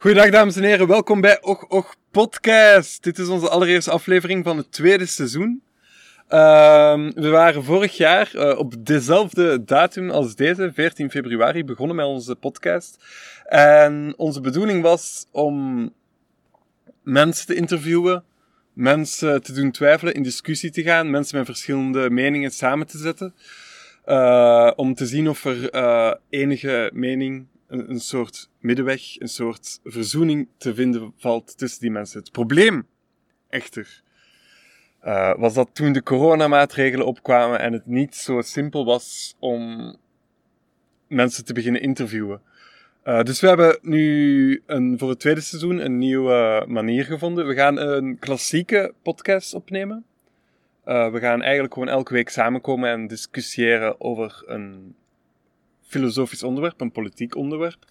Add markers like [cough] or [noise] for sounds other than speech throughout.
Goedendag dames en heren, welkom bij Och Och Podcast. Dit is onze allereerste aflevering van het tweede seizoen. Ehm, we waren vorig jaar uh, op dezelfde datum als deze, 14 februari, begonnen met onze podcast. En onze bedoeling was om mensen te interviewen, mensen te doen twijfelen, in discussie te gaan, mensen met verschillende meningen samen te zetten. Uh, om te zien of er uh, enige mening een, een soort middenweg, een soort verzoening te vinden valt tussen die mensen. Het probleem, echter, uh, was dat toen de coronamaatregelen opkwamen en het niet zo simpel was om mensen te beginnen interviewen. Uh, dus we hebben nu een, voor het tweede seizoen een nieuwe manier gevonden. We gaan een klassieke podcast opnemen. Uh, we gaan eigenlijk gewoon elke week samenkomen en discussiëren over een filosofisch onderwerp, een politiek onderwerp.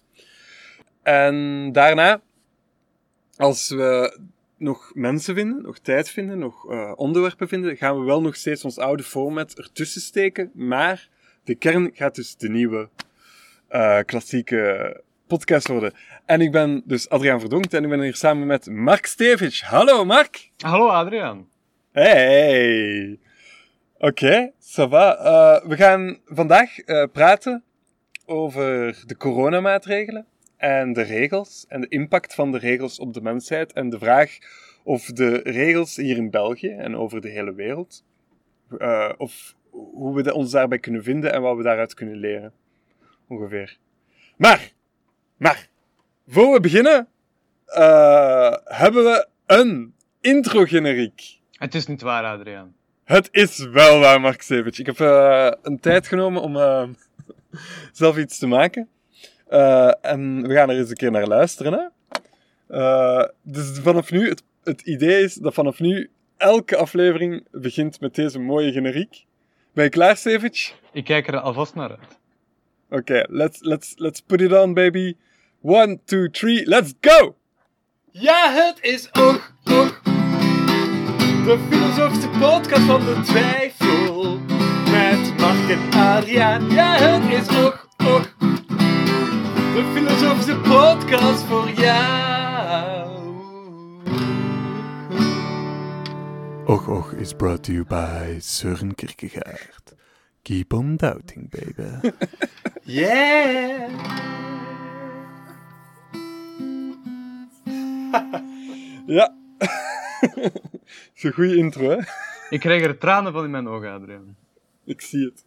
En daarna, als we nog mensen vinden, nog tijd vinden, nog uh, onderwerpen vinden, gaan we wel nog steeds ons oude format ertussen steken. Maar de kern gaat dus de nieuwe uh, klassieke podcast worden. En ik ben dus Adriaan Verdonkt en ik ben hier samen met Mark Stevic. Hallo Mark! Hallo Adriaan! Hey! Oké, okay, ça va. Uh, we gaan vandaag praten over de coronamaatregelen en de regels en de impact van de regels op de mensheid en de vraag of de regels hier in België en over de hele wereld, uh, of hoe we ons daarbij kunnen vinden en wat we daaruit kunnen leren. Ongeveer. Maar, maar, voor we beginnen, uh, hebben we een intro-generiek. Het is niet waar, Adriaan. Het is wel waar, Mark Sevich. Ik heb uh, een tijd genomen om [laughs] zelf iets te maken. Uh, en we gaan er eens een keer naar luisteren. Hè? Uh, dus vanaf nu, het, het, idee is dat vanaf nu elke aflevering begint met deze mooie generiek. Ben je klaar, Sevic? Ik kijk er alvast naar uit. Oké, okay, let's, let's, let's put it on, baby. One, two, three, let's go! Ja, het is ook, ook de filosofische podcast van de twijfel met Mark en Adriaan. Ja, het is och, och. De filosofische podcast voor jou. Och, och is brought to you by Søren Kierkegaard. Keep on doubting, baby. [laughs] yeah! [laughs] ja. [laughs] Zo'n goede intro, hè? Ik krijg er tranen van in mijn ogen, Adriaan. Ik zie het.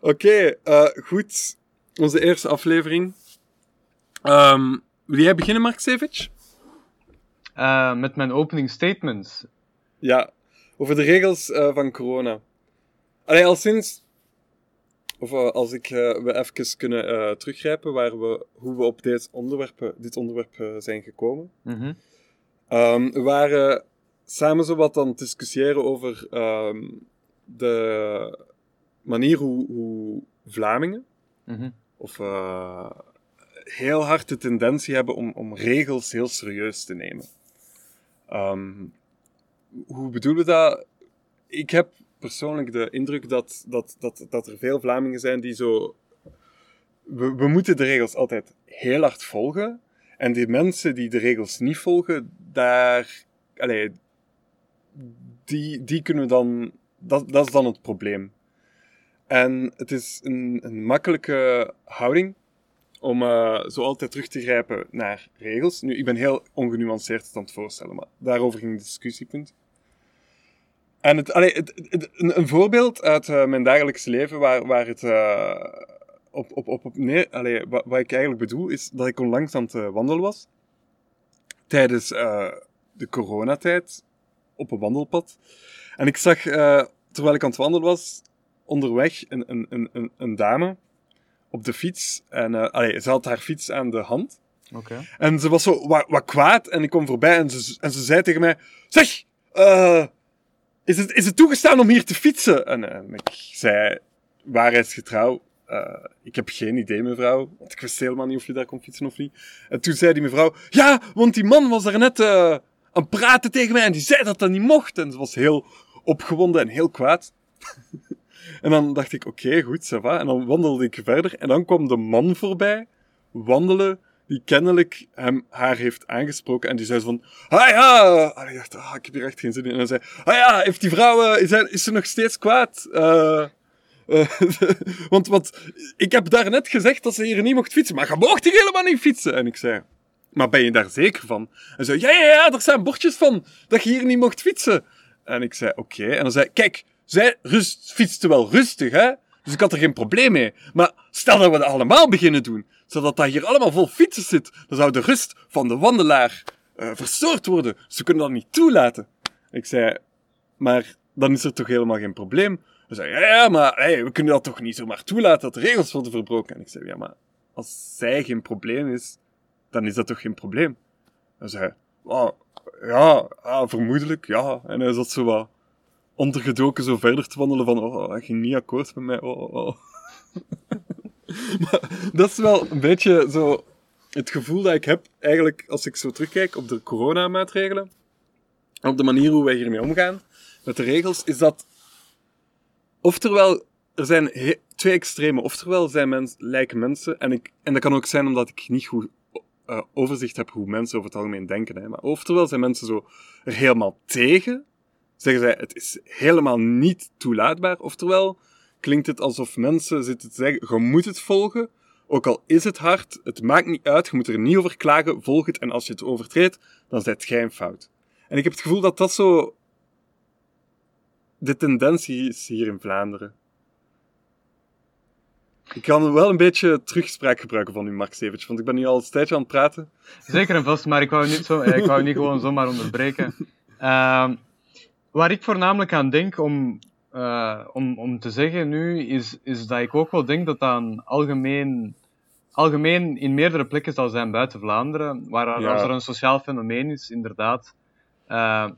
Oké, okay, uh, goed. Onze eerste aflevering. Um, wil jij beginnen, Mark Sevic? Uh, met mijn opening statements. Ja, over de regels uh, van corona. Allee, al sinds... Of als ik, we even kunnen teruggrijpen waar we, hoe we op dit onderwerp, dit onderwerp zijn gekomen. Mm -hmm. um, we waren samen zo wat aan het discussiëren over um, de manier hoe, hoe Vlamingen, mm -hmm. of heel hard de tendentie hebben om, om regels heel serieus te nemen. Um, hoe bedoelen we dat? Ik heb persoonlijk de indruk dat, dat, dat, dat er veel Vlamingen zijn die zo. We, we moeten de regels altijd heel hard volgen. En die mensen die de regels niet volgen, daar. Allee, die, die kunnen dan. Dat, dat is dan het probleem. En het is een, een makkelijke houding om uh, zo altijd terug te grijpen naar regels. Nu, ik ben heel ongenuanceerd aan het voorstellen, maar daarover ging het discussiepunt. En het, allee, het, een, een, voorbeeld uit uh, mijn dagelijkse leven waar, waar het uh, op, op, op, op wat, wat, ik eigenlijk bedoel, is dat ik onlangs aan het wandelen was. Tijdens de coronatijd op een wandelpad. En ik zag, terwijl ik aan het wandelen was, onderweg een, een, een, een dame op de fiets. En uh, allee, ze had haar fiets aan de hand. Okay. En ze was zo wat, wat, kwaad en ik kwam voorbij en ze, en ze zei tegen mij: Zeg, uh, is, het, is het toegestaan om hier te fietsen? En, en ik zei: Waarheidsgetrouw. Uh, ik heb geen idee, mevrouw. Want ik wist helemaal niet of je daar kon fietsen of niet. En toen zei die mevrouw: Ja, want die man was daar net aan het praten tegen mij en die zei dat dat niet mocht. En ze was heel opgewonden en heel kwaad. En dan dacht ik, oké, goed, ça va. En dan wandelde ik verder. En dan kwam de man voorbij, wandelen die kennelijk hem, haar heeft aangesproken. En die zei van, ah ja, en ik dacht, ah, ik heb hier echt geen zin in. En zei, ah ja, heeft die vrouw, eh, is, hij, is ze nog steeds kwaad? Eh, [laughs] want, want ik heb daar net gezegd dat ze hier niet mocht fietsen. Maar je mocht hier helemaal niet fietsen. En ik zei, maar ben je daar zeker van? En zei, ja, ja, ja, er zijn bordjes van dat je hier niet mocht fietsen. En ik zei, oké. En dan zei kijk, zij rust, fietste wel rustig, hè? Dus ik had er geen probleem mee. Maar stel dat we dat allemaal beginnen doen, zodat dat hier allemaal vol fietsers zit, dan zou de rust van de wandelaar uh, verstoord worden. Ze kunnen dat niet toelaten. Ik zei, maar dan is er toch helemaal geen probleem? Ze zei, ja, ja, maar hey, we kunnen dat toch niet zomaar toelaten dat de regels worden verbroken? En ik zei, ja, maar als zij geen probleem is, dan is dat toch geen probleem? Hij zei, oh, ja, ja, vermoedelijk, ja. En hij zat zo wat ondergedoken zo verder te wandelen van, oh, hij ging niet akkoord met mij, oh, oh. oh. [laughs] maar dat is wel een beetje zo het gevoel dat ik heb, eigenlijk, als ik zo terugkijk op de coronamaatregelen, op de manier hoe wij hiermee omgaan, met de regels, is dat, oftewel, er zijn twee extreme. Oftewel zijn mensen, lijken mensen, en, ik, en dat kan ook zijn omdat ik niet goed uh, overzicht heb hoe mensen over het algemeen denken. Hè. Maar oftewel zijn mensen zo er helemaal tegen, zeggen zij het is helemaal niet toelaatbaar. Oftewel klinkt het alsof mensen zitten te zeggen, je moet het volgen, ook al is het hard, het maakt niet uit, je moet er niet over klagen, volg het en als je het overtreedt, dan zijt jij een fout. En ik heb het gevoel dat dat zo de tendentie is hier in Vlaanderen. Ik kan wel een beetje terugspraak gebruiken van u, Max Eventjes, want ik ben nu al een tijdje aan het praten. Zeker en vast, maar ik wou niet, zo, ik wou niet gewoon zomaar onderbreken. Uh, [laughs] waar ik voornamelijk aan denk om, uh, om, om te zeggen nu, is, is dat ik ook wel denk dat dat een algemeen, algemeen in meerdere plekken zal zijn buiten Vlaanderen, waar ja. als er een sociaal fenomeen is, inderdaad, uh,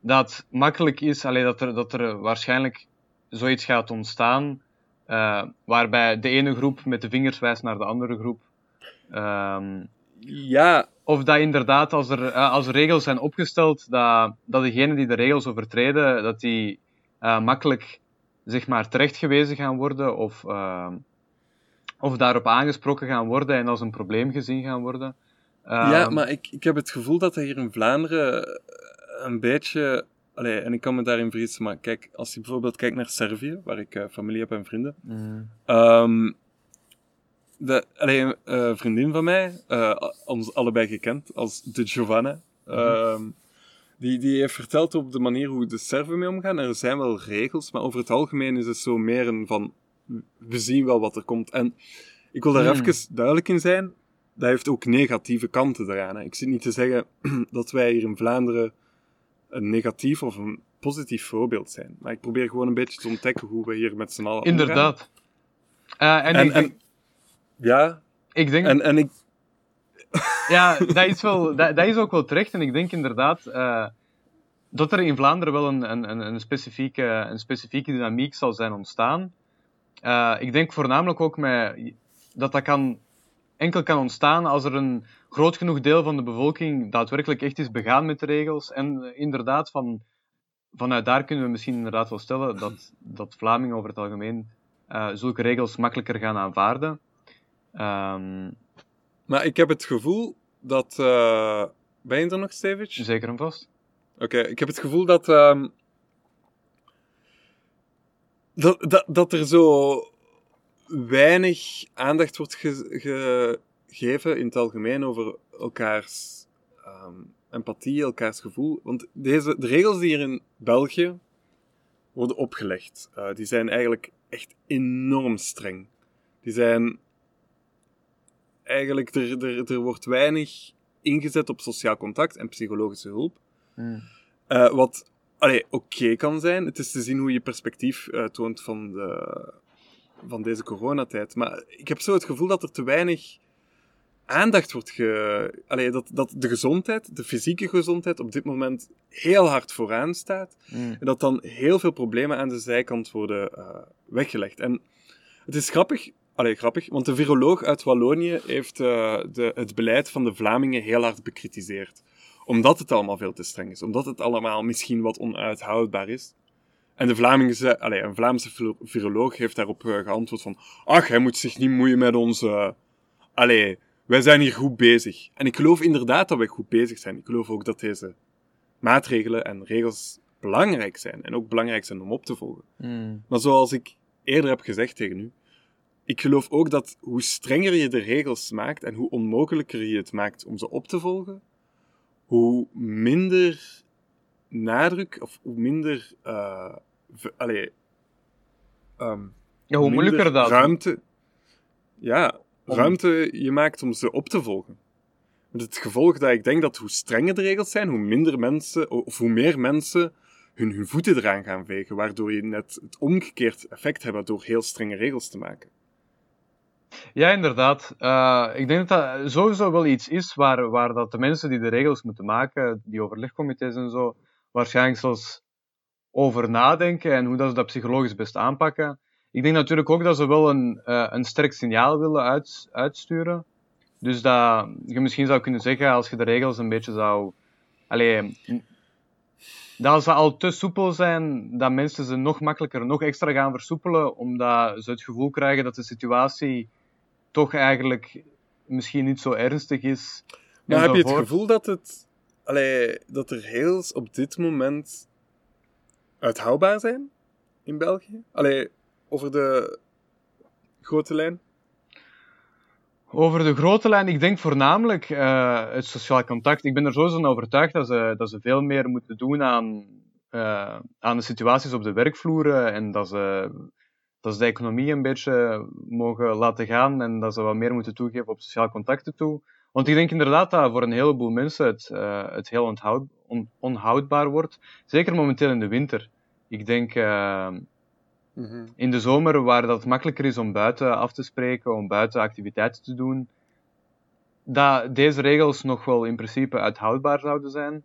dat makkelijk is, alleen dat, er, dat er waarschijnlijk zoiets gaat ontstaan uh, waarbij de ene groep met de vingers wijst naar de andere groep. Um, ja. Of dat inderdaad, als er, uh, als er regels zijn opgesteld, dat, dat degenen die de regels overtreden, dat die uh, makkelijk zeg maar, terechtgewezen gaan worden of, ehm, of daarop aangesproken gaan worden en als een probleem gezien gaan worden. ja, ehm, maar ik, ik heb het gevoel dat er hier in Vlaanderen een beetje Allee, en ik kan me daarin vergissen, maar kijk, als je bijvoorbeeld kijkt naar Servië, waar ik uh, familie heb en vrienden. Mm. Um, de, allee, een uh, vriendin van mij, uh, ons allebei gekend als de Giovanna, mm um, die, die heeft verteld op de manier hoe de Serven mee omgaan. Er zijn wel regels, maar over het algemeen is het zo meer een van, we zien wel wat er komt. En ik wil daar mm. even duidelijk in zijn, dat heeft ook negatieve kanten eraan. Hè. Ik zit niet te zeggen [clears throat] dat wij hier in Vlaanderen een negatief of een positief voorbeeld zijn. Maar ik probeer gewoon een beetje te ontdekken hoe we hier met z'n allen Inderdaad. Uh, en, en, ik, ja. Ik denk... En, en ik... ja, dat is, wel, dat, dat, is ook wel terecht. En ik denk inderdaad uh, dat er in Vlaanderen wel een, een, een, specifieke, een specifieke dynamiek zal zijn ontstaan. Uh, ik denk voornamelijk ook met, dat dat kan, enkel kan ontstaan als er een groot genoeg deel van de bevolking daadwerkelijk echt is begaan met de regels. En inderdaad, van, vanuit daar kunnen we misschien inderdaad wel stellen dat, dat Vlamingen over het algemeen uh, zulke regels makkelijker gaan aanvaarden. Um... Maar ik heb het gevoel dat. Uh, ben je er nog, Stevic? Zeker en vast. Oké, ik heb het gevoel dat, um... dat, dat. dat er zo weinig aandacht wordt ge, ge geven in het algemeen over elkaars um, empathie, elkaars gevoel. Want deze, de regels die hier in België worden opgelegd, uh, die zijn eigenlijk echt enorm streng. Die zijn eigenlijk, er, er, er wordt weinig ingezet op sociaal contact en psychologische hulp. Mm. Uh, wat oké okay kan zijn. Het is te zien hoe je perspectief uh, toont van, de, van deze coronatijd. Maar ik heb zo het gevoel dat er te weinig aandacht wordt ge... Allee, dat, dat de gezondheid, de fysieke gezondheid, op dit moment heel hard vooraan staat. Mm. En dat dan heel veel problemen aan de zijkant worden uh, weggelegd. En het is grappig, allee, grappig, want de viroloog uit Wallonië heeft uh, de, het beleid van de Vlamingen heel hard bekritiseerd. Omdat het allemaal veel te streng is. Omdat het allemaal misschien wat onuithoudbaar is. En de Vlamingen, allee, een Vlaamse viroloog heeft daarop uh, geantwoord van... Ach, hij moet zich niet moeien met onze... allee, wij zijn hier goed bezig. En ik geloof inderdaad dat wij goed bezig zijn. Ik geloof ook dat deze maatregelen en regels belangrijk zijn. En ook belangrijk zijn om op te volgen. Mm. Maar zoals ik eerder heb gezegd tegen u, ik geloof ook dat hoe strenger je de regels maakt en hoe onmogelijker je het maakt om ze op te volgen, hoe minder nadruk of hoe minder. eh allee, ehm, Ja, hoe minder moeilijker dat. Ruimte. Ja, Om- ruimte je maakt om ze op te volgen. Met het gevolg dat ik denk dat hoe strenger de regels zijn, hoe minder mensen, of hoe meer mensen hun, hun voeten eraan gaan vegen, waardoor je net het omgekeerd effect hebt door heel strenge regels te maken. Ja, inderdaad. Eh, ik denk dat dat sowieso wel iets is waar, waar dat de mensen die de regels moeten maken, die overlegcomité's en zo, waarschijnlijk zelfs over nadenken en hoe dat ze dat psychologisch best aanpakken. Ik denk natuurlijk ook dat ze wel een, eh, een sterk signaal willen uit, uitsturen. Dus dat je misschien zou kunnen zeggen, als je de regels een beetje zou... Allee, dat ze al te soepel zijn, dat mensen ze nog makkelijker, nog extra gaan versoepelen, omdat ze het gevoel krijgen dat de situatie toch eigenlijk misschien niet zo ernstig is. Maar heb je het gevoel dat, het, allee, dat er regels op dit moment uithoudbaar zijn in België? Allee, over de grote lijn? Over de grote lijn, ik denk voornamelijk eh, het sociaal contact. Ik ben er sowieso van overtuigd dat ze, dat ze veel meer moeten doen aan, eh, aan de situaties op de werkvloeren en dat ze, dat ze de economie een beetje mogen laten gaan en dat ze wat meer moeten toegeven op sociaal contacten toe. Want ik denk inderdaad dat voor een heleboel mensen het, eh, het heel onthoud, on- onhoudbaar wordt. Zeker momenteel in de winter. Ik denk eh, in de zomer, waar dat makkelijker is om buiten af te spreken, om buiten activiteiten te doen, dat deze regels nog wel in principe uithoudbaar zouden zijn.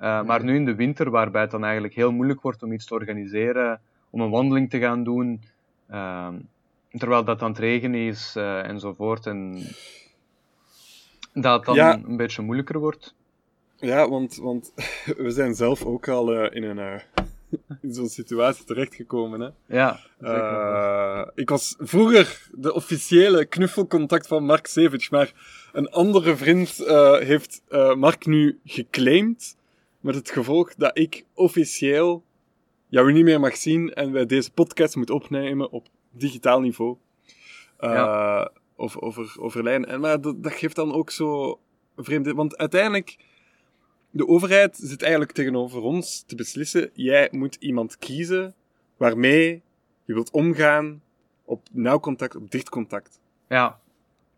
Uh, maar nu in de winter, waarbij het dan eigenlijk heel moeilijk wordt om iets te organiseren, om een wandeling te gaan doen, uh, terwijl dat aan het regenen is uh, enzovoort, en dat het dan Ja. een beetje moeilijker wordt. Ja, want, want [laughs] we zijn zelf ook al eh, in, een, eh, [laughs] in zo'n situatie terechtgekomen. Hè? Ja. Eh, ik was vroeger de officiële knuffelcontact van Mark Sevich, maar een andere vriend eh, heeft eh, Mark nu geclaimd, met het gevolg dat ik officieel jou niet meer mag zien en wij deze podcast moeten opnemen op digitaal niveau. Ja. Of over, over lijn. En, maar dat, dat geeft dan ook zo vreemd... Want uiteindelijk, de overheid zit eigenlijk tegenover ons te beslissen, jij moet iemand kiezen waarmee je wilt omgaan op nauw contact, op dicht contact. ja,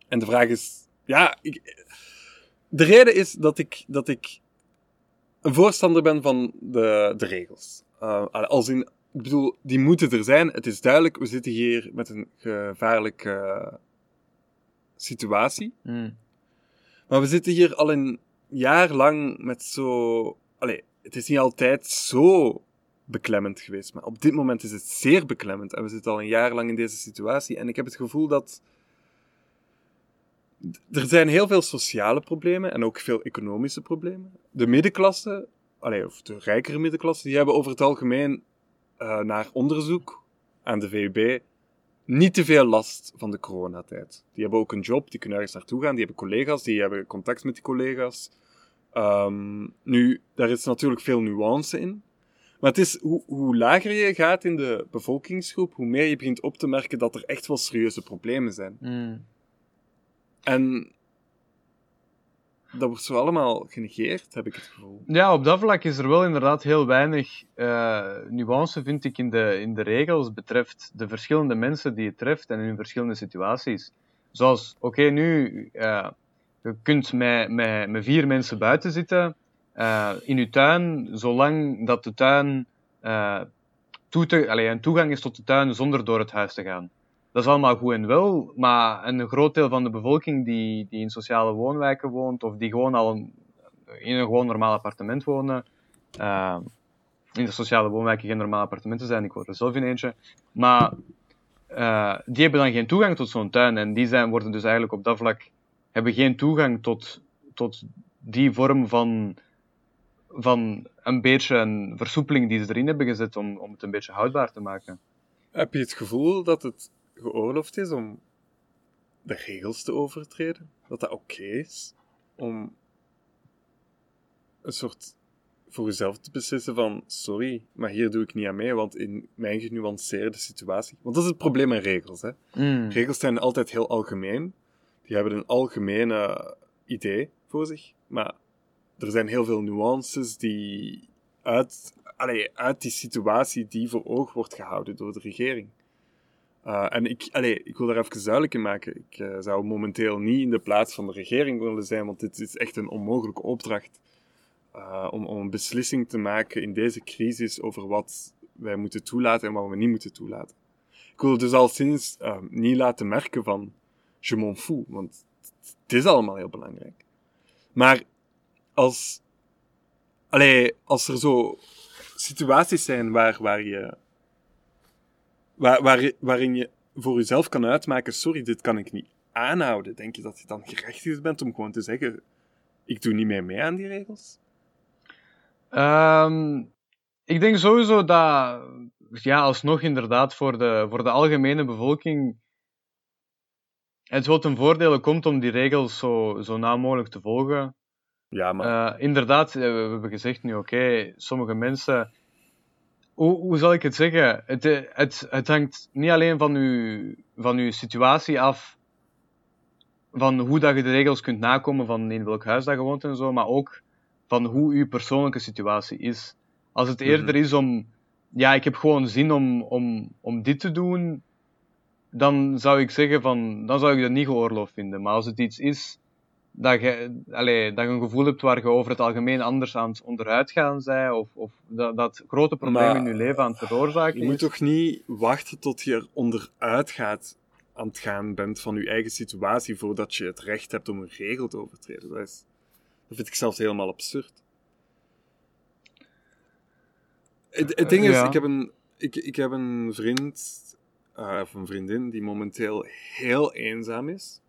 En de vraag is, ja, ik, de reden is dat ik, dat ik een voorstander ben van de, de regels. Uh, als in, ik bedoel, die moeten er zijn. Het is duidelijk, we zitten hier met een gevaarlijke situatie. mm. Maar we zitten hier al een jaar lang met zo... Allee, het is niet altijd zo beklemmend geweest, maar op dit moment is het zeer beklemmend. En we zitten al een jaar lang in deze situatie. En ik heb het gevoel dat... Er zijn heel veel sociale problemen en ook veel economische problemen. De middenklasse, allee, of de rijkere middenklasse, die hebben over het algemeen uh, naar onderzoek aan de VUB niet te veel last van de coronatijd. Die hebben ook een job, die kunnen ergens naartoe gaan, die hebben collega's, die hebben contact met die collega's. Um, nu, daar is natuurlijk veel nuance in. Maar het is, hoe, hoe lager je gaat in de bevolkingsgroep, hoe meer je begint op te merken dat er echt wel serieuze problemen zijn. Mm. En dat wordt zo allemaal genegeerd, heb ik het gevoel. Ja, op dat vlak is er wel inderdaad heel weinig uh, nuance, vind ik, in de, in de regels betreft de verschillende mensen die het treft en in verschillende situaties. Zoals, oké, nu, uh, je kunt met, met, met vier mensen buiten zitten, uh, in je tuin, zolang dat de tuin een toegang is tot de tuin zonder door het huis te gaan. Dat is allemaal goed en wel, maar een groot deel van de bevolking die, die in sociale woonwijken woont, of die gewoon al in een gewoon normaal appartement wonen, uh, in de sociale woonwijken geen normale appartementen zijn, ik woon er zelf in eentje, maar uh, die hebben dan geen toegang tot zo'n tuin en die zijn, worden dus eigenlijk op dat vlak, hebben geen toegang tot, tot die vorm van, van een beetje een versoepeling die ze erin hebben gezet om, om het een beetje houdbaar te maken. Heb je het gevoel dat het geoorloofd is om de regels te overtreden? dat dat oké is om een soort voor jezelf te beslissen van sorry, maar hier doe ik niet aan mee, want in mijn genuanceerde situatie... Want dat is het probleem met regels, hè. Mm. Regels zijn altijd heel algemeen. Die hebben een algemene idee voor zich, maar er zijn heel veel nuances die uit, allee, uit die situatie die voor oog wordt gehouden door de regering. Uh, en ik, allee, ik wil daar even duidelijk in maken. Ik uh, zou momenteel niet in de plaats van de regering willen zijn, want dit is echt een onmogelijke opdracht uh, om, om een beslissing te maken in deze crisis over wat wij moeten toelaten en wat we niet moeten toelaten. Ik wil dus al sinds niet laten merken van je m'en want het is allemaal heel belangrijk. Maar als, allee, als er zo situaties zijn waar, waar je, waar, waar, waarin je voor jezelf kan uitmaken, sorry, dit kan ik niet aanhouden, denk je dat je dan gerechtigd bent om gewoon te zeggen, ik doe niet meer mee aan die regels? Um, ik denk sowieso dat, ja, alsnog inderdaad voor de, voor de algemene bevolking het wel ten voordele komt om die regels zo, zo nauw mogelijk te volgen. Ja, maar... Uh, inderdaad, we hebben gezegd nu, oké, sommige mensen... Hoe, hoe zal ik het zeggen? Het, het, het hangt niet alleen van uw, van uw situatie af, van hoe dat je de regels kunt nakomen van in welk huis dat je woont en zo, maar ook van hoe uw persoonlijke situatie is. Als het eerder mm -hmm. is om, ja, ik heb gewoon zin om, om, om dit te doen, dan zou ik zeggen van, dan zou ik dat niet geoorloofd vinden. Maar als het iets is dat je, allez, dat je een gevoel hebt waar je over het algemeen anders aan het onderuit gaan zij, of, of dat, dat grote probleem in je leven aan het veroorzaken Je moet toch niet wachten tot je er onderuit gaat aan het gaan bent van je eigen situatie voordat je het recht hebt om een regel te overtreden. Dat, is, dat vind ik zelfs helemaal absurd. Het, het ding is, Ja. ik, heb een, ik, ik heb een vriend, eh, of een vriendin, die momenteel heel eenzaam is.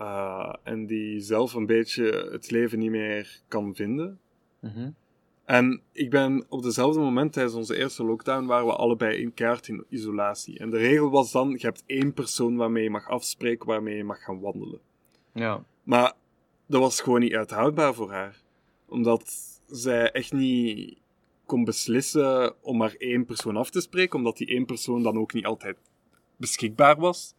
Uh, en die zelf een beetje het leven niet meer kan vinden. Mhm. En ik ben op dezelfde moment tijdens onze eerste lockdown waren we allebei in kaart in isolatie. En de regel was dan, je hebt één persoon waarmee je mag afspreken, waarmee je mag gaan wandelen. Ja. Maar dat was gewoon niet uithoudbaar voor haar. Omdat zij echt niet kon beslissen om maar één persoon af te spreken, omdat die één persoon dan ook niet altijd beschikbaar was.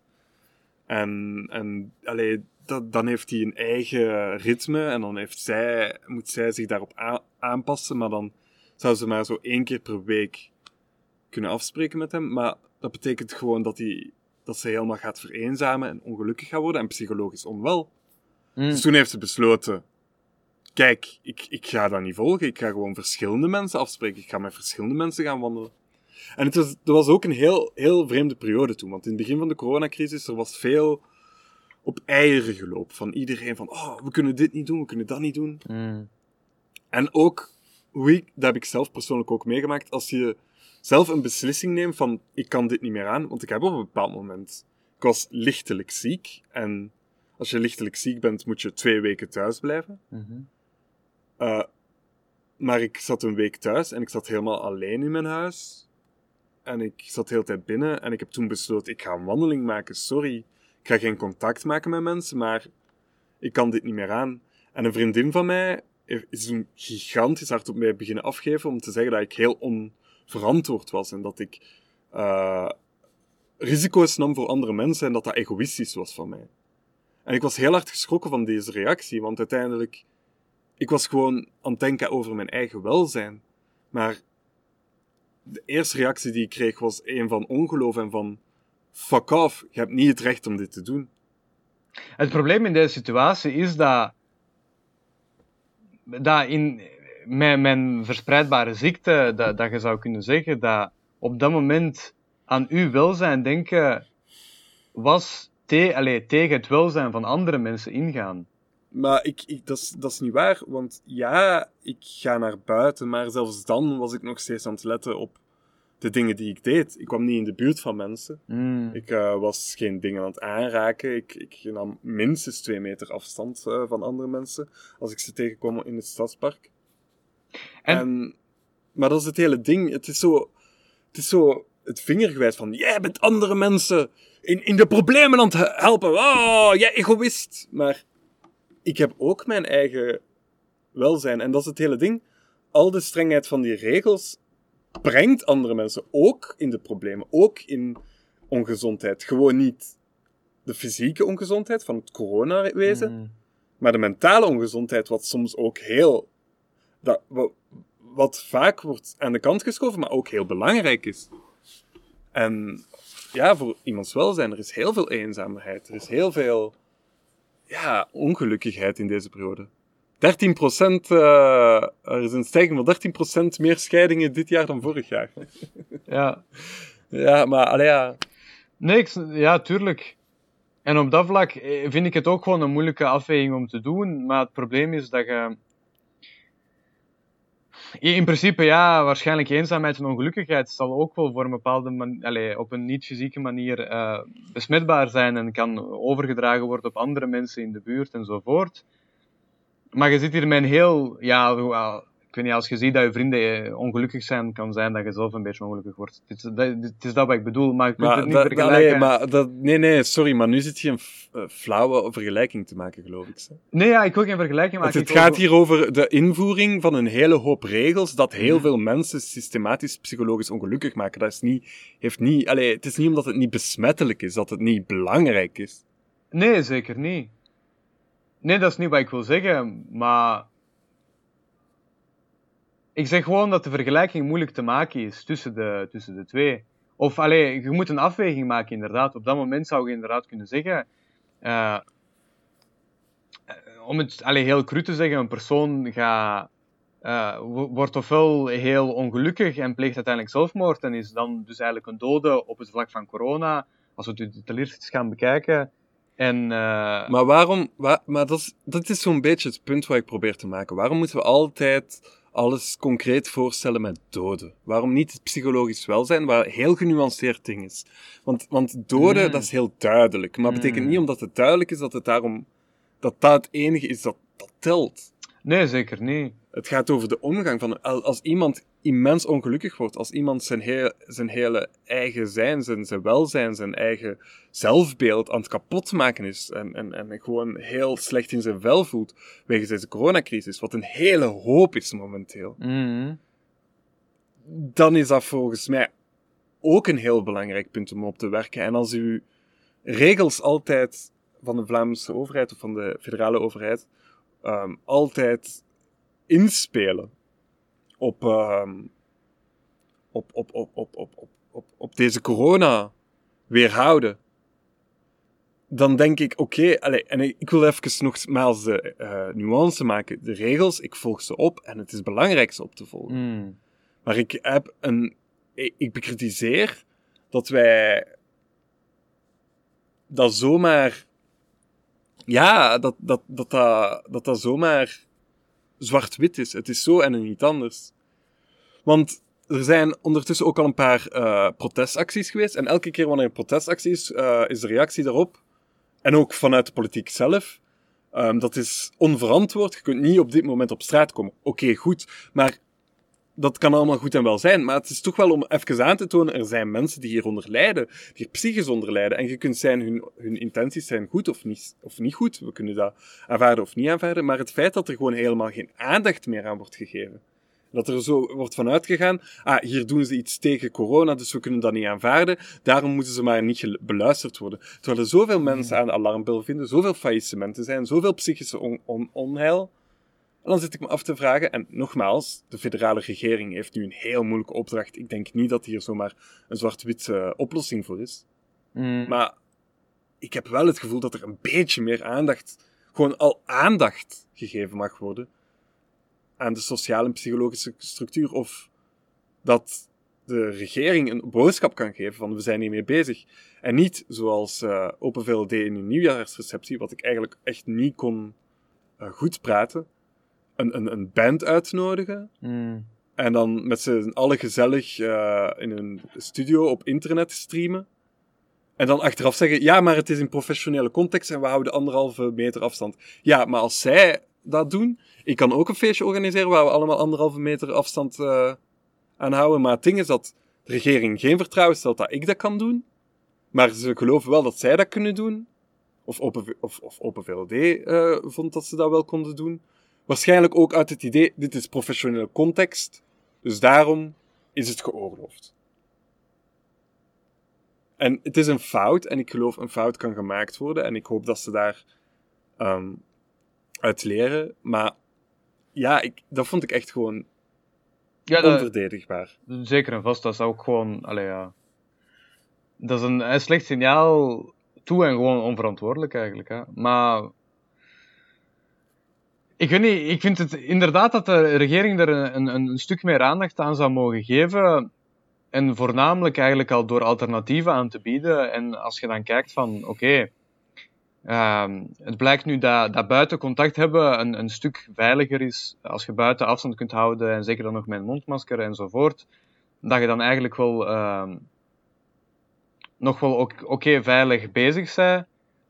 En, en allee, dat, dan heeft hij een eigen ritme en dan heeft zij, moet zij zich daarop aanpassen, maar dan zou ze maar zo één keer per week kunnen afspreken met hem. Maar dat betekent gewoon dat, hij, dat ze helemaal gaat vereenzamen en ongelukkig gaat worden en psychologisch onwel. Mm. Dus toen heeft ze besloten, kijk, ik, ik ga dat niet volgen, ik ga gewoon verschillende mensen afspreken, ik ga met verschillende mensen gaan wandelen. En het was, er was ook een heel, heel vreemde periode toen, want in het begin van de coronacrisis, er was veel op eieren gelopen van iedereen van, oh, we kunnen dit niet doen, we kunnen dat niet doen. Mm. En ook, hoe ik, dat heb ik zelf persoonlijk ook meegemaakt, als je zelf een beslissing neemt van, ik kan dit niet meer aan, want ik heb op een bepaald moment, ik was lichtelijk ziek, en als je lichtelijk ziek bent, moet je twee weken thuis blijven. Mhm. Uh, maar ik zat een week thuis en ik zat helemaal alleen in mijn huis. En ik zat de hele tijd binnen en ik heb toen besloten, ik ga een wandeling maken, sorry. Ik ga geen contact maken met mensen, maar ik kan dit niet meer aan. En een vriendin van mij is een gigantisch hard op mij beginnen afgeven om te zeggen dat ik heel onverantwoord was en dat ik uh, risico's nam voor andere mensen en dat dat egoïstisch was van mij. En ik was heel hard geschrokken van deze reactie, want uiteindelijk, ik was gewoon aan het denken over mijn eigen welzijn. Maar de eerste reactie die ik kreeg was een van ongeloof en van fuck off, je hebt niet het recht om dit te doen. Het probleem in deze situatie is dat, dat in mijn, mijn verspreidbare ziekte, dat, dat je zou kunnen zeggen dat op dat moment aan uw welzijn denken was te, allez, tegen het welzijn van andere mensen ingaan. Maar ik, ik, dat, is, dat is niet waar, want ja, ik ga naar buiten, maar zelfs dan was ik nog steeds aan het letten op de dingen die ik deed. Ik kwam niet in de buurt van mensen. Mm. Ik uh, was geen dingen aan het aanraken. Ik, ik nam minstens twee meter afstand uh, van andere mensen als ik ze tegenkwam in het stadspark. En... en... maar dat is het hele ding. Het is zo, het is zo het vingergewijs van, jij bent andere mensen in, in de problemen aan het helpen. Oh, jij egoïst. Maar ik heb ook mijn eigen welzijn. En dat is het hele ding. Al de strengheid van die regels brengt andere mensen ook in de problemen. Ook in ongezondheid. Gewoon niet de fysieke ongezondheid van het coronawezen, Mm. maar de mentale ongezondheid, wat soms ook heel. Dat, wat, wat vaak wordt aan de kant geschoven, maar ook heel belangrijk is. En ja, voor iemands welzijn, er is heel veel eenzaamheid. Er is heel veel ja, ongelukkigheid in deze periode. 13 eh, er is een stijging van 13% meer scheidingen dit jaar dan vorig jaar. [laughs] Ja. Ja, maar allee, ja. Nee, ik, ja, tuurlijk. En op dat vlak eh, vind ik het ook gewoon een moeilijke afweging om te doen. Maar het probleem is dat je. In principe, ja, waarschijnlijk eenzaamheid en ongelukkigheid zal ook wel voor een bepaalde man, allee, op een niet-fysieke manier eh, besmetbaar zijn en kan overgedragen worden op andere mensen in de buurt enzovoort. Maar je zit hier met een heel, ja, ik weet niet, als je ziet dat je vrienden eh, ongelukkig zijn, kan zijn dat je zelf een beetje ongelukkig wordt. Het is dat, het is dat wat ik bedoel, maar je kunt Maar, het niet vergelijken. allee, maar dat, nee, nee, sorry, maar nu zit je een flauwe vergelijking te maken, geloof ik. Nee, ja, ik wil geen vergelijking maken. het Ik gaat hier over de invoering van een hele hoop regels dat heel Mhm. veel mensen systematisch psychologisch ongelukkig maken. Dat is niet, heeft niet, allee, het is niet omdat het niet besmettelijk is, dat het niet belangrijk is. Nee, zeker niet. Nee, dat is niet wat ik wil zeggen, maar... Ik zeg gewoon dat de vergelijking moeilijk te maken is tussen de, tussen de twee. Of, allee, je moet een afweging maken, inderdaad. Op dat moment zou je inderdaad kunnen zeggen... eh, om het allee, heel cru te zeggen, een persoon gaat... wo- wordt ofwel heel ongelukkig en pleegt uiteindelijk zelfmoord en is dan dus eigenlijk een dode op het vlak van corona, als we het detailleerd gaan bekijken. En, eh, Maar waarom, wa- maar dat is, dat is zo'n beetje het punt wat ik probeer te maken. Waarom moeten we altijd alles concreet voorstellen met doden? Waarom niet het psychologisch welzijn, waar een heel genuanceerd ding is? Want, want doden, Mm. dat is heel duidelijk. Maar dat betekent Mm. niet omdat het duidelijk is dat het daarom, dat dat het enige is dat, dat telt. Nee, zeker niet. Het gaat over de omgang van al- als iemand immens ongelukkig wordt, als iemand zijn, heel, zijn hele eigen zijn, zijn, zijn welzijn, zijn eigen zelfbeeld aan het kapotmaken is en, en, en gewoon heel slecht in zijn vel voelt wegens deze coronacrisis, wat een hele hoop is momenteel, Mhm. dan is dat volgens mij ook een heel belangrijk punt om op te werken. En als u regels altijd van de Vlaamse overheid of van de federale overheid ehm, altijd inspelen op, ehm, op, op, op, op, op, op, op, op deze corona weerhouden, dan denk ik, oké, en ik ik wil even nogmaals de eh, nuance maken. De regels, ik volg ze op en het is belangrijk ze op te volgen. Mhm. Maar ik heb een. Ik, ik bekritiseer dat wij. dat zomaar. Ja, dat dat, dat, dat, dat, dat zomaar zwart-wit is. Het is zo en niet anders. Want er zijn ondertussen ook al een paar eh, protestacties geweest. En elke keer wanneer er protestactie is, eh, is de reactie daarop. En ook vanuit de politiek zelf. ehm, dat is onverantwoord. Je kunt niet op dit moment op straat komen. Oké, goed. Maar dat kan allemaal goed en wel zijn, maar het is toch wel om even aan te tonen, er zijn mensen die hieronder lijden, die hier psychisch onder lijden. En je kunt zijn, hun, hun intenties zijn goed of niet, of niet goed. We kunnen dat aanvaarden of niet aanvaarden, maar het feit dat er gewoon helemaal geen aandacht meer aan wordt gegeven. Dat er zo wordt van uitgegaan, ah, hier doen ze iets tegen corona, dus we kunnen dat niet aanvaarden. Daarom moeten ze maar niet beluisterd worden. Terwijl er zoveel mensen aan de alarmbel vinden, zoveel faillissementen zijn, zoveel psychische on- on- onheil. En dan zit ik me af te vragen, en nogmaals, de federale regering heeft nu een heel moeilijke opdracht. Ik denk niet dat hier zomaar een zwart-wit oplossing voor is. Mhm. Maar ik heb wel het gevoel dat er een beetje meer aandacht, gewoon al aandacht gegeven mag worden aan de sociale en psychologische structuur. Of dat de regering een boodschap kan geven van we zijn hiermee bezig. En niet zoals eh Open VLD in hun nieuwjaarsreceptie, wat ik eigenlijk echt niet kon eh, goed praten. Een, een, een band uitnodigen Mhm. en dan met z'n allen gezellig eh, in een studio op internet streamen. En dan achteraf zeggen, ja, maar het is in professionele context en we houden anderhalve meter afstand. Ja, maar als zij dat doen, ik kan ook een feestje organiseren waar we allemaal anderhalve meter afstand eh aan houden. Maar het ding is dat de regering geen vertrouwen stelt dat ik dat kan doen, maar ze geloven wel dat zij dat kunnen doen. Of Open, of, of Open VLD uh, vond dat ze dat wel konden doen. Waarschijnlijk ook uit het idee, dit is professionele context, dus daarom is het geoorloofd. En het is een fout, en ik geloof een fout kan gemaakt worden, en ik hoop dat ze daar um, uit leren. Maar ja, ik, dat vond ik echt gewoon ja, dat, onverdedigbaar. Zeker en vast, dat is ook gewoon, allee, ja. Dat is een, een slecht signaal toe en gewoon onverantwoordelijk eigenlijk. Hè. Maar ik weet niet, ik vind het inderdaad dat de regering er een, een, een stuk meer aandacht aan zou mogen geven. En voornamelijk eigenlijk al door alternatieven aan te bieden. En als je dan kijkt van, oké, ehm, het blijkt nu dat, dat buiten contact hebben een, een stuk veiliger is. Als je buiten afstand kunt houden en zeker dan nog met een mondmasker enzovoort. Dat je dan eigenlijk wel ehm, nog wel oké veilig bezig bent.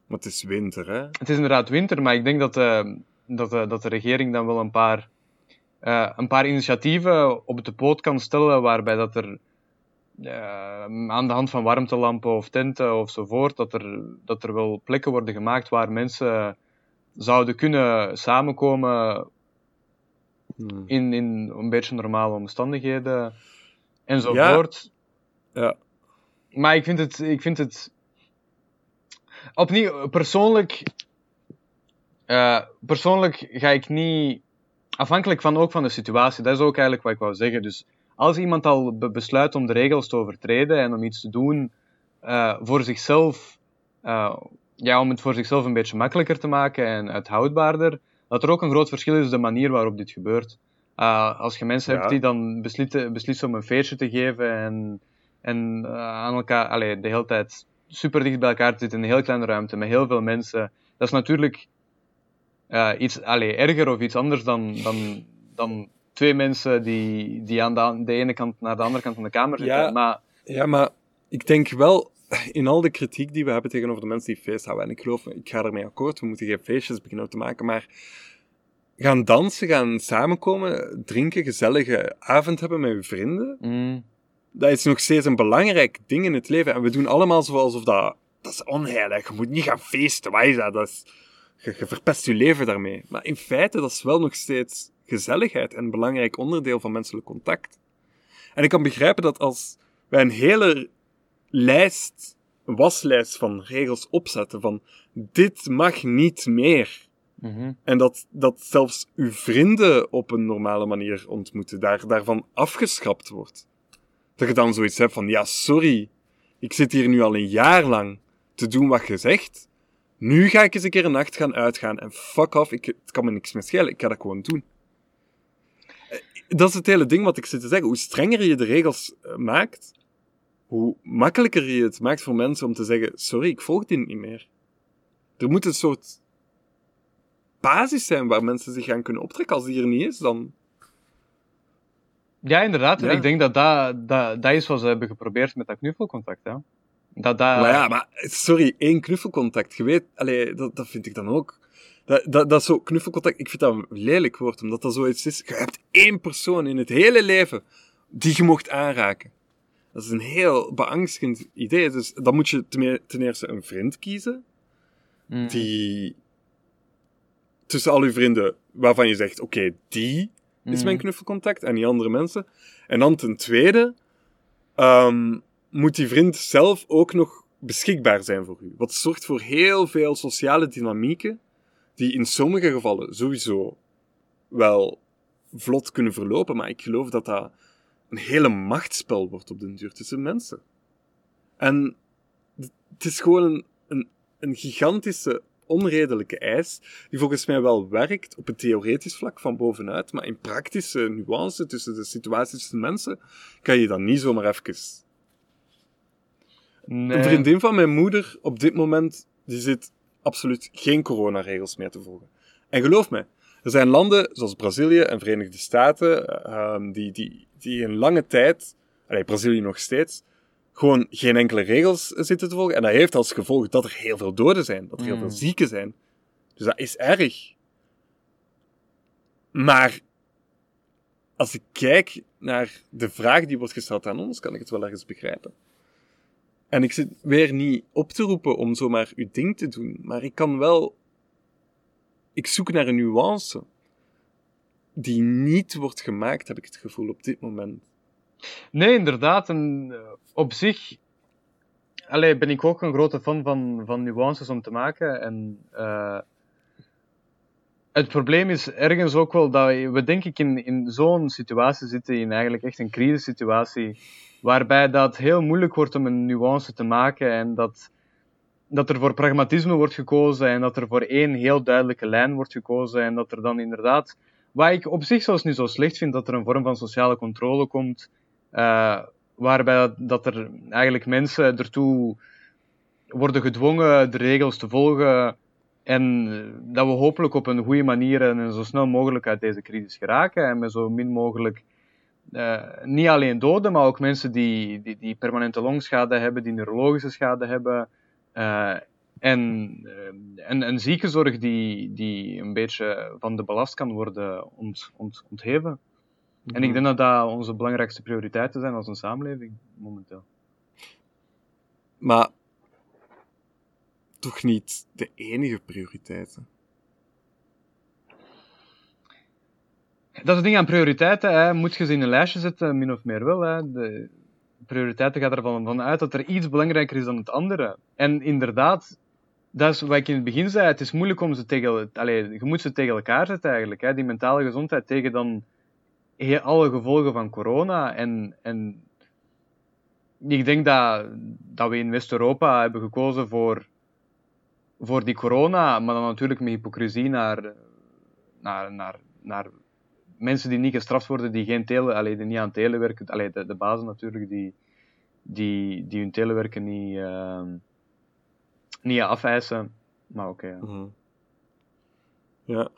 Maar het is winter, hè? Het is inderdaad winter, maar ik denk dat, uh, dat, uh, dat de regering dan wel een paar, uh, een paar initiatieven op de poot kan stellen waarbij dat er aan de hand van warmtelampen of tenten ofzovoort, dat er, dat er wel plekken worden gemaakt waar mensen zouden kunnen samenkomen hmm. in, in een beetje normale omstandigheden enzovoort. Ja. ja maar ik vind het, ik vind het opnieuw, persoonlijk, uh, persoonlijk ga ik niet, afhankelijk van ook van de situatie, dat is ook eigenlijk wat ik wou zeggen. Dus als iemand al besluit om de regels te overtreden en om iets te doen uh, voor zichzelf, uh, ja, om het voor zichzelf een beetje makkelijker te maken en uithoudbaarder, dat er ook een groot verschil is de manier waarop dit gebeurt. als je mensen hebt die dan beslissen, beslissen om een feestje te geven en en aan elkaar, allee, de hele tijd super dicht bij elkaar te zitten in een heel kleine ruimte met heel veel mensen. Dat is natuurlijk uh, iets erger of iets anders dan, dan, dan twee mensen die, die aan de, de, ene kant naar de andere kant van de kamer zitten. Ja, maar, ja, maar ik denk wel, in al de kritiek die we hebben tegenover de mensen die feest houden, en ik geloof, ik ga ermee akkoord, we moeten geen feestjes beginnen te maken, maar gaan dansen, gaan samenkomen, drinken, gezellige avond hebben met je vrienden. Mm dat is nog steeds een belangrijk ding in het leven. En we doen allemaal zoals of dat, dat is onheilig. Je moet niet gaan feesten. Wat is dat? dat is, je, je verpest je leven daarmee. Maar in feite, dat is wel nog steeds gezelligheid en een belangrijk onderdeel van menselijk contact. En ik kan begrijpen dat als wij een hele lijst, waslijst van regels opzetten van dit mag niet meer. Mhm. En dat, dat zelfs uw vrienden op een normale manier ontmoeten, daar, daarvan afgeschrapt wordt. Dat je dan zoiets hebt van, ja, sorry, ik zit hier nu al een jaar lang te doen wat je zegt. Nu ga ik eens een keer een nacht gaan uitgaan en fuck off, ik, het kan me niks meer schelen, ik ga dat gewoon doen. Eh, dat is het hele ding wat ik zit te zeggen. Hoe strenger je de regels eh, maakt, hoe makkelijker je het maakt voor mensen om te zeggen, sorry, ik volg dit niet meer. Er moet een soort basis zijn waar mensen zich gaan kunnen optrekken. Als die er niet is, dan ja, inderdaad. Ik denk dat dat, dat dat is wat ze hebben geprobeerd met dat knuffelcontact. Hè. Dat, dat... Maar ja, maar sorry, één knuffelcontact. Je weet, allee, dat, dat vind ik dan ook. Dat, dat, dat zo knuffelcontact, ik vind dat een lelijk woord, omdat dat zoiets is. Je hebt één persoon in het hele leven die je mocht aanraken. Dat is een heel beangstigend idee. Dus dan moet je ten eerste een vriend kiezen. Mm. Die tussen al je vrienden waarvan je zegt: oké, die is mijn mm. knuffelcontact en die andere mensen. En dan ten tweede ehm, moet die vriend zelf ook nog beschikbaar zijn voor u. Wat zorgt voor heel veel sociale dynamieken die in sommige gevallen sowieso wel vlot kunnen verlopen, maar ik geloof dat dat een hele machtsspel wordt op den duur tussen mensen. En het is gewoon een, een, gigantische onredelijke eis, die volgens mij wel werkt op een theoretisch vlak van bovenuit, maar in praktische nuance tussen de situaties tussen mensen, kan je dat niet zomaar even... Nee. Een vriendin van mijn moeder op dit moment, die zit absoluut geen coronaregels meer te volgen. En geloof me, er zijn landen zoals Brazilië en Verenigde Staten, uh, die, die, die in lange tijd, allee, Brazilië nog steeds, gewoon geen enkele regels zitten te volgen. En dat heeft als gevolg dat er heel veel doden zijn, dat er heel veel Mm. zieken zijn. Dus dat is erg. Maar als ik kijk naar de vraag die wordt gesteld aan ons, kan ik het wel ergens begrijpen. En ik zit weer niet op te roepen om zomaar uw ding te doen, maar ik kan wel. Ik zoek naar een nuance die niet wordt gemaakt, heb ik het gevoel, op dit moment. Nee, inderdaad. En uh, op zich allee, ben ik ook een grote fan van, van nuances om te maken. En uh, het probleem is ergens ook wel dat we, denk ik, in, in zo'n situatie zitten, in eigenlijk echt een crisissituatie, waarbij dat heel moeilijk wordt om een nuance te maken en dat, dat er voor pragmatisme wordt gekozen en dat er voor één heel duidelijke lijn wordt gekozen en dat er dan inderdaad, wat ik op zich zelfs niet zo slecht vind, dat er een vorm van sociale controle komt, uh, waarbij dat er eigenlijk mensen ertoe worden gedwongen de regels te volgen en dat we hopelijk op een goede manier en zo snel mogelijk uit deze crisis geraken en met zo min mogelijk uh, niet alleen doden, maar ook mensen die, die, die permanente longschade hebben, die neurologische schade hebben. Uh, en, uh, en, en ziekenzorg die, die een beetje van de belast kan worden ont, ont, ontheven. En ik mhm. denk dat dat onze belangrijkste prioriteiten zijn als een samenleving momenteel. Maar toch niet de enige prioriteiten? Dat is het ding aan prioriteiten. Hè. Moet je ze in een lijstje zetten, min of meer wel. Hè. De prioriteiten gaan ervan van uit dat er iets belangrijker is dan het andere. En inderdaad, dat is wat ik in het begin zei. Het is moeilijk om ze tegen... Je moet ze tegen elkaar zetten eigenlijk. Hè. Die mentale gezondheid tegen dan alle gevolgen van corona. En, en ik denk dat, dat we in West-Europa hebben gekozen voor, voor die corona, maar dan natuurlijk met hypocrisie naar, naar, naar, naar mensen die niet gestraft worden, die, geen tele, allee, die niet aan telewerken, allee, de, de bazen natuurlijk, die, die, die hun telewerken niet, uh, niet afeisen. Maar oké. Okay, ja. Ja,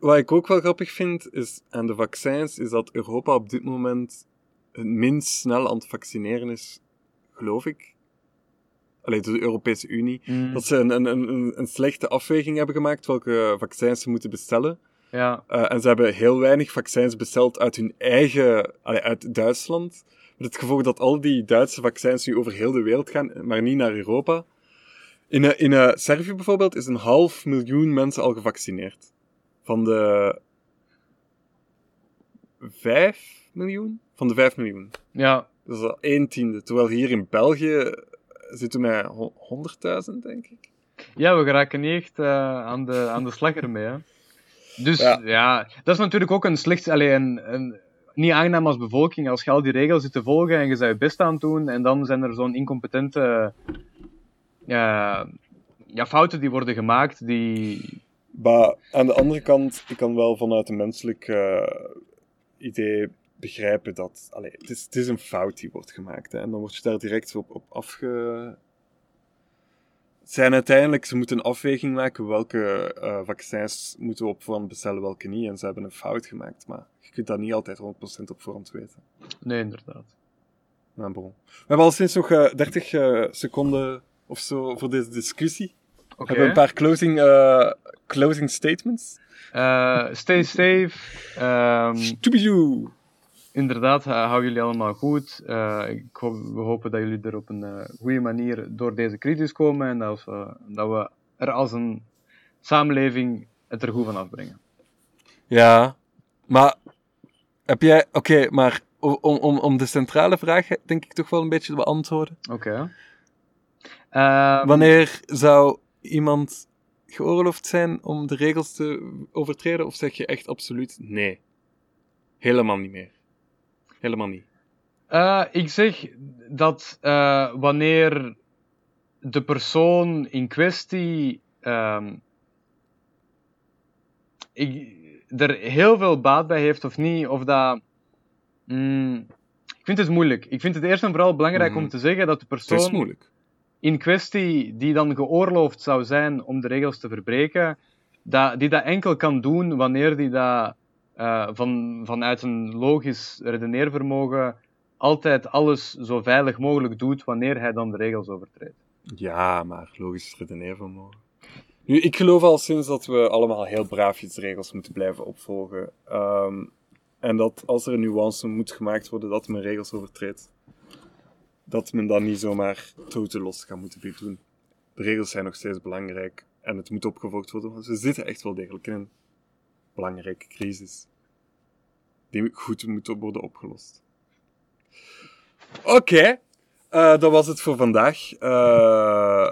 wat ik ook wel grappig vind is aan de vaccins, is dat Europa op dit moment het minst snel aan het vaccineren is, geloof ik. Alleen door de Europese Unie. Mm. Dat ze een, een, een, een, slechte afweging hebben gemaakt welke vaccins ze moeten bestellen. Ja. Uh, en ze hebben heel weinig vaccins besteld uit hun eigen, allee, uit Duitsland. Met het gevolg dat al die Duitse vaccins nu over heel de wereld gaan, maar niet naar Europa. In, uh, in uh, Servië bijvoorbeeld is een half miljoen mensen al gevaccineerd van de 5 miljoen? Van de 5 miljoen. Ja. Dat is al 1 tiende. Terwijl hier in België zitten we met 100.000, denk ik. Ja, we geraken niet echt uh, aan, de, aan de slag ermee. Hè. Dus ja. ja. dat is natuurlijk ook een slecht. Alleen een, een, niet aangenaam als bevolking. Als je al die regels zit te volgen en je zou je best aan doen, en dan zijn er zo'n incompetente ja, ja, fouten die worden gemaakt die, maar aan de andere kant, ik kan wel vanuit een menselijk uh, idee begrijpen dat... Allee, het, is, het is een fout die wordt gemaakt. Hè, en dan word je daar direct op, op afge... Zijn uiteindelijk, ze moeten een afweging maken welke uh, vaccins moeten we op voorhand bestellen, welke niet. En ze hebben een fout gemaakt, maar je kunt dat niet altijd 100% op voorhand weten. Nee, inderdaad. Maar bon. We hebben al sinds nog uh, 30 uh, seconden of zo voor deze discussie. Okay. Hebben we een paar closing, closing statements? Stay safe. Um, inderdaad, hou jullie allemaal goed. Uh, ik hoop, we hopen dat jullie er op een uh, goede manier door deze crisis komen en dat we, dat we er als een samenleving het er goed van afbrengen. Ja, maar heb jij... Oké, okay, maar om, om, om de centrale vraag denk ik toch wel een beetje te beantwoorden. Oké. Okay. Um, Wanneer zou iemand geoorloofd zijn om de regels te overtreden? Of zeg je echt absoluut nee? Helemaal niet meer. Helemaal niet. Uh, ik zeg dat uh, wanneer de persoon in kwestie um, ik, er heel veel baat bij heeft of niet, of dat. Mm, ik vind het moeilijk. Ik vind het eerst en vooral belangrijk mm. om te zeggen dat de persoon. In kwestie die dan geoorloofd zou zijn om de regels te verbreken, dat, die dat enkel kan doen wanneer die dat uh, van, vanuit een logisch redeneervermogen altijd alles zo veilig mogelijk doet wanneer hij dan de regels overtreedt. Ja, maar logisch redeneervermogen. Nu, ik geloof al sinds dat we allemaal heel braafjes regels moeten blijven opvolgen. Um, En dat als er een nuance moet gemaakt worden dat men regels overtreedt, dat men dan niet zomaar los gaat moeten doen. De regels zijn nog steeds belangrijk en het moet opgevolgd worden, we zitten echt wel degelijk in een belangrijke crisis. Die goed moet worden opgelost. Oké, eh, dat was het voor vandaag. Uh,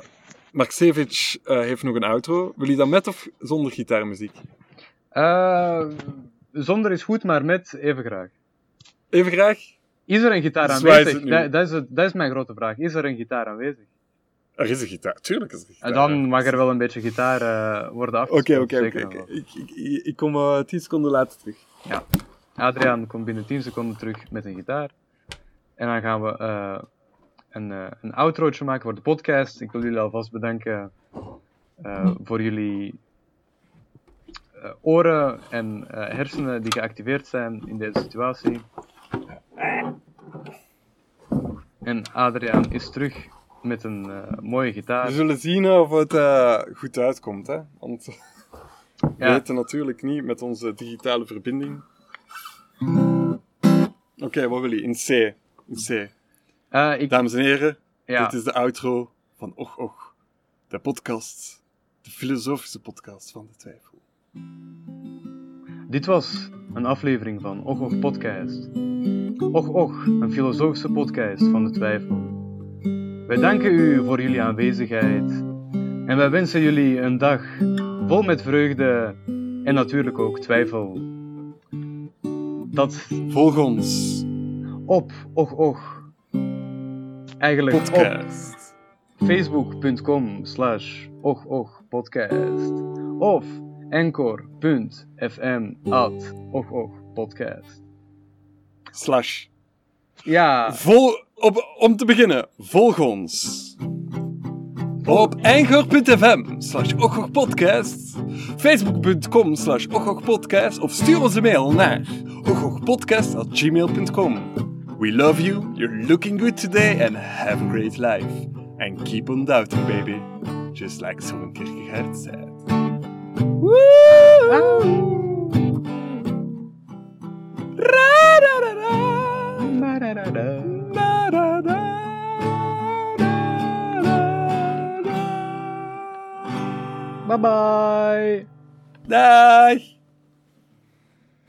Marksevic uh, heeft nog een outro. Wil je dat met of zonder gitaarmuziek? zonder is goed, maar met even graag. Even graag? Is er een gitaar aanwezig? Dat, dat, is het, dat is mijn grote vraag. Is er een gitaar aanwezig? Er is een gitaar, tuurlijk is er een gitaar. En dan mag er wel een beetje gitaar uh, worden afgespeeld. Oké, oké, oké. Ik kom uh, 10 seconden later terug. Ja. Adriaan komt binnen 10 seconden terug met een gitaar. En dan gaan we uh, een, uh, een outrootje maken voor de podcast. Ik wil jullie alvast bedanken uh, voor jullie oren en hersenen die geactiveerd zijn in deze situatie. En Adriaan is terug met een mooie gitaar. We zullen zien of het goed uitkomt, hè? Want [laughs] we ja. weten natuurlijk niet met onze digitale verbinding. Oké, okay, wat wil je? In C. C. Uh, ik... Dames en heren, ja. dit is de outro van Och Och, de podcast, de filosofische podcast van de twijfel. Dit was een aflevering van Och Och Podcast. Och Och, een filosofische podcast van de twijfel. Wij danken u voor jullie aanwezigheid en wij wensen jullie een dag vol met vreugde en natuurlijk ook twijfel. Dat volg ons op Och Och. Eigenlijk podcast. op facebook.com slash Och Och podcast. Of anchor.fm at Och Och podcast. Slash. Ja. Vol, op, om te beginnen, volg ons. Op anchor.fm slash podcast, facebook.com slash podcast of stuur ons een mail naar ogochpodcast.gmail.com. We love you, you're looking good today, and have a great life. And keep on doubting, baby. Just like Soren Kierkegaard said. Woo! Bye bye. Dag.